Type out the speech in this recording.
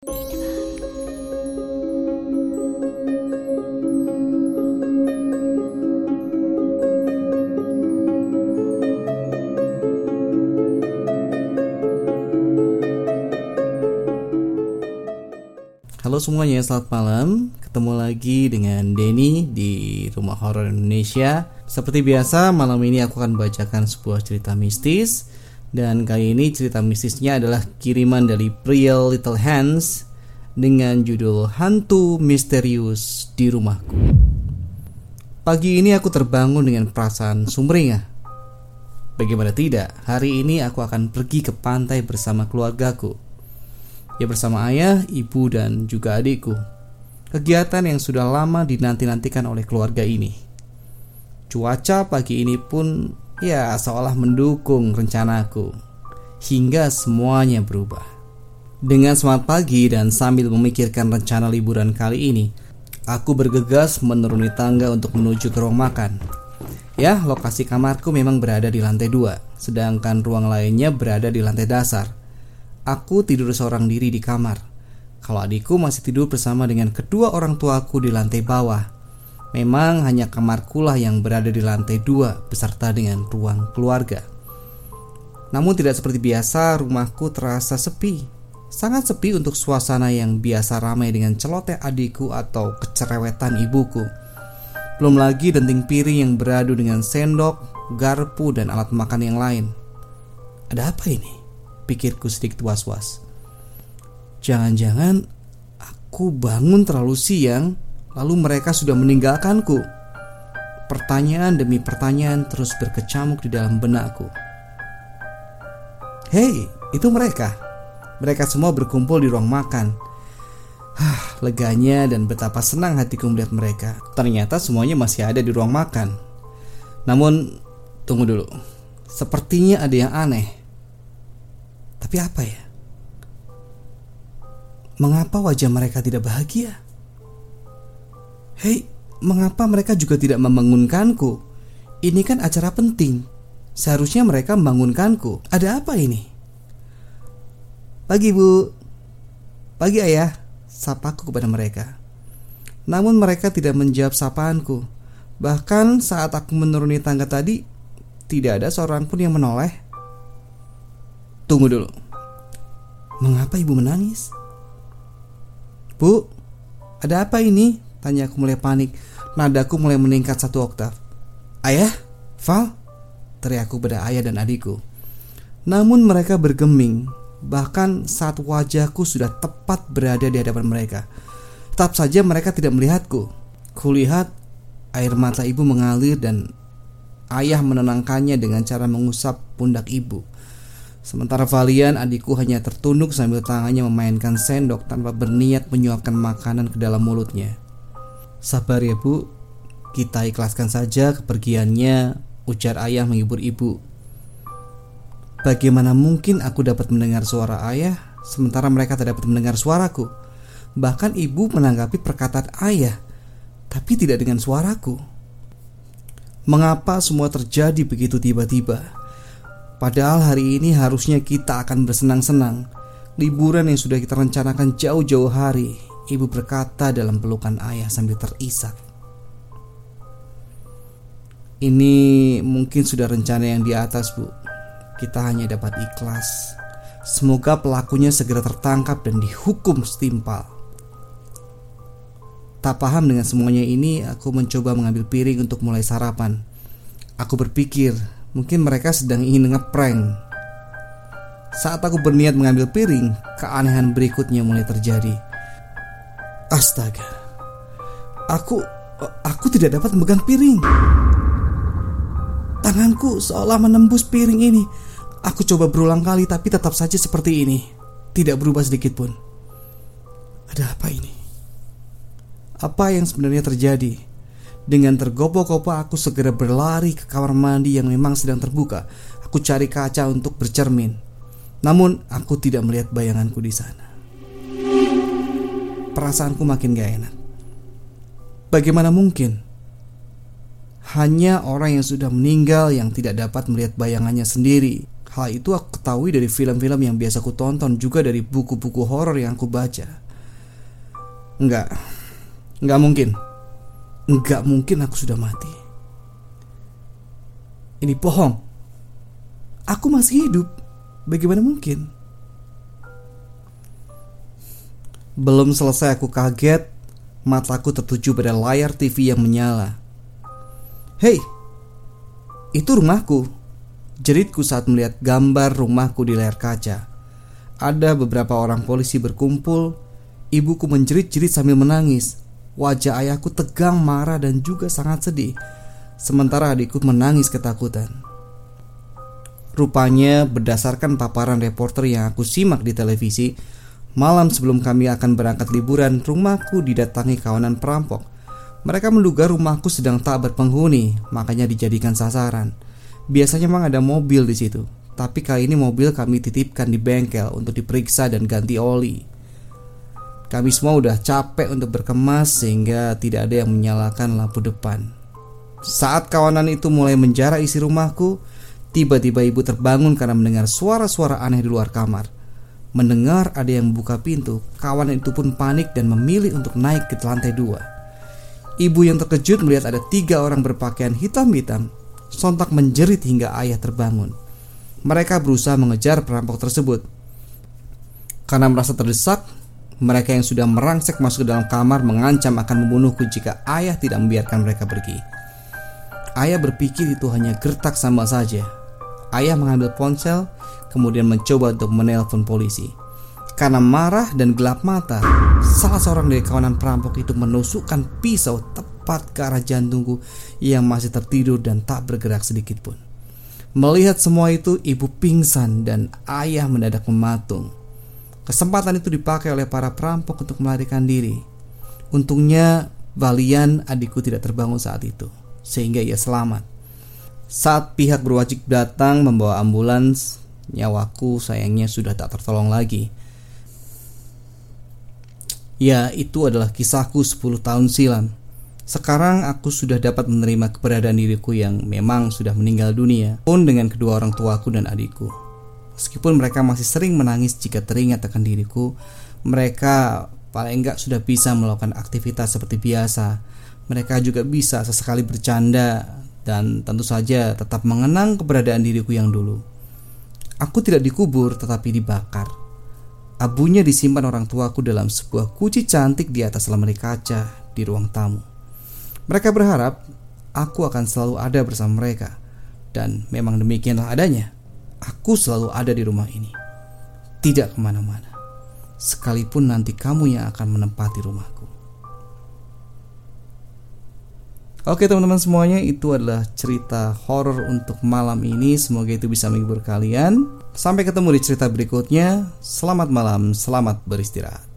Halo semuanya, selamat malam. Ketemu lagi dengan Denny di Rumah Horor Indonesia. Seperti biasa, malam ini aku akan bacakan sebuah cerita mistis. Dan kali ini cerita mistisnya adalah kiriman dari pria Little Hands dengan judul Hantu Misterius di Rumahku. Pagi ini aku terbangun dengan perasaan sumringah. Bagaimana tidak, hari ini aku akan pergi ke pantai bersama keluargaku ya bersama ayah, ibu, dan juga adikku. Kegiatan yang sudah lama dinanti-nantikan oleh keluarga ini. Cuaca pagi ini pun ya seolah mendukung rencanaku. Hingga semuanya berubah. Dengan semangat pagi dan sambil memikirkan rencana liburan kali ini, aku bergegas menuruni tangga untuk menuju ke ruang makan. Ya, lokasi kamarku memang berada di lantai dua, sedangkan ruang lainnya berada di lantai dasar. Aku tidur seorang diri di kamar. Kalau adikku masih tidur bersama dengan kedua orang tuaku di lantai bawah. Memang hanya kamarku lah yang berada di lantai dua beserta dengan ruang keluarga. Namun tidak seperti biasa, rumahku terasa sepi. Sangat sepi untuk suasana yang biasa ramai dengan celoteh adikku atau kecerewetan ibuku. Belum lagi denting piring yang beradu dengan sendok, garpu, dan alat makan yang lain. Ada apa ini? pikirku sedikit was-was. Jangan-jangan aku bangun terlalu siang, lalu mereka sudah meninggalkanku. Pertanyaan demi pertanyaan terus berkecamuk di dalam benakku. Hei, itu mereka. Mereka semua berkumpul di ruang makan. Hah, leganya dan betapa senang hatiku melihat mereka. Ternyata semuanya masih ada di ruang makan. Namun, tunggu dulu. Sepertinya ada yang aneh. Tapi apa ya? Mengapa wajah mereka tidak bahagia? Hei, mengapa mereka juga tidak membangunkanku? Ini kan acara penting. Seharusnya mereka membangunkanku. Ada apa ini? Pagi bu Pagi ayah Sapaku kepada mereka Namun mereka tidak menjawab sapaanku Bahkan saat aku menuruni tangga tadi Tidak ada seorang pun yang menoleh Tunggu dulu. Mengapa ibu menangis? Bu, ada apa ini? Tanya aku mulai panik. Nadaku mulai meningkat satu oktav. Ayah? Val? Teriakku pada ayah dan adikku. Namun mereka bergeming. Bahkan saat wajahku sudah tepat berada di hadapan mereka. Tetap saja mereka tidak melihatku. Kulihat air mata ibu mengalir dan ayah menenangkannya dengan cara mengusap pundak ibu. Sementara Valian adikku hanya tertunduk sambil tangannya memainkan sendok tanpa berniat menyuapkan makanan ke dalam mulutnya. Sabar ya bu, kita ikhlaskan saja kepergiannya, ujar ayah menghibur ibu. Bagaimana mungkin aku dapat mendengar suara ayah sementara mereka tidak dapat mendengar suaraku? Bahkan ibu menanggapi perkataan ayah, tapi tidak dengan suaraku. Mengapa semua terjadi begitu tiba-tiba? Padahal hari ini harusnya kita akan bersenang-senang Liburan yang sudah kita rencanakan jauh-jauh hari Ibu berkata dalam pelukan ayah sambil terisak. Ini mungkin sudah rencana yang di atas bu. Kita hanya dapat ikhlas. Semoga pelakunya segera tertangkap dan dihukum setimpal. Tak paham dengan semuanya ini Aku mencoba mengambil piring untuk mulai sarapan. Aku berpikir Mungkin mereka sedang ingin ngeprank. Saat aku berniat mengambil piring, keanehan berikutnya mulai terjadi. Astaga. Aku aku tidak dapat memegang piring. Tanganku seolah menembus piring ini. Aku coba berulang kali tapi tetap saja seperti ini. Tidak berubah sedikit pun. Ada apa ini? Apa yang sebenarnya terjadi? Dengan tergopoh-gopoh aku segera berlari ke kamar mandi yang memang sedang terbuka. Aku cari kaca untuk bercermin. Namun aku tidak melihat bayanganku di sana. Perasaanku makin gak enak. Bagaimana mungkin? Hanya orang yang sudah meninggal yang tidak dapat melihat bayangannya sendiri. Hal itu aku ketahui dari film-film yang biasa aku tonton juga dari buku-buku horor yang aku baca. Enggak, enggak mungkin. Enggak mungkin aku sudah mati. Ini bohong. Aku masih hidup. Bagaimana mungkin? Belum selesai aku kaget, mataku tertuju pada layar TV yang menyala. Hei, itu rumahku. Jeritku saat melihat gambar rumahku di layar kaca. Ada beberapa orang polisi berkumpul. Ibuku menjerit-jerit sambil menangis. Wajah ayahku tegang, marah, dan juga sangat sedih. Sementara adikku menangis ketakutan. Rupanya berdasarkan paparan reporter yang aku simak di televisi, malam sebelum kami akan berangkat liburan, rumahku didatangi kawanan perampok. Mereka menduga rumahku sedang tak berpenghuni, makanya dijadikan sasaran. Biasanya memang ada mobil di situ, tapi kali ini mobil kami titipkan di bengkel untuk diperiksa dan ganti oli. Kami semua udah capek untuk berkemas sehingga tidak ada yang menyalakan lampu depan. Saat kawanan itu mulai menjara isi rumahku, tiba-tiba ibu terbangun karena mendengar suara-suara aneh di luar kamar. Mendengar ada yang membuka pintu, kawanan itu pun panik dan memilih untuk naik ke lantai dua. Ibu yang terkejut melihat ada tiga orang berpakaian hitam-hitam sontak menjerit hingga ayah terbangun. Mereka berusaha mengejar perampok tersebut. Karena merasa terdesak, mereka yang sudah merangsek masuk ke dalam kamar mengancam akan membunuhku jika ayah tidak membiarkan mereka pergi. Ayah berpikir itu hanya gertak sama saja. Ayah mengambil ponsel, kemudian mencoba untuk menelpon polisi. Karena marah dan gelap mata, salah seorang dari kawanan perampok itu menusukkan pisau tepat ke arah jantungku yang masih tertidur dan tak bergerak sedikit pun. Melihat semua itu, ibu pingsan dan ayah mendadak mematung. Kesempatan itu dipakai oleh para perampok untuk melarikan diri. Untungnya, Valian adikku tidak terbangun saat itu, sehingga ia selamat. Saat pihak berwajib datang membawa ambulans, nyawaku sayangnya sudah tak tertolong lagi. Ya, itu adalah kisahku 10 tahun silam. Sekarang aku sudah dapat menerima keberadaan diriku yang memang sudah meninggal dunia, pun dengan kedua orang tuaku dan adikku. Meskipun mereka masih sering menangis jika teringat akan diriku, mereka paling enggak sudah bisa melakukan aktivitas seperti biasa. Mereka juga bisa sesekali bercanda dan tentu saja tetap mengenang keberadaan diriku yang dulu. Aku tidak dikubur tetapi dibakar. Abunya disimpan orang tuaku dalam sebuah kunci cantik di atas lemari kaca di ruang tamu. Mereka berharap aku akan selalu ada bersama mereka. Dan memang demikianlah adanya. Aku selalu ada di rumah ini. Tidak ke mana-mana. Sekalipun nanti kamu yang akan menempati rumahku. Oke teman-teman semuanya itu adalah cerita horor untuk malam ini. Semoga itu bisa menghibur kalian. Sampai ketemu di cerita berikutnya. Selamat malam, selamat beristirahat.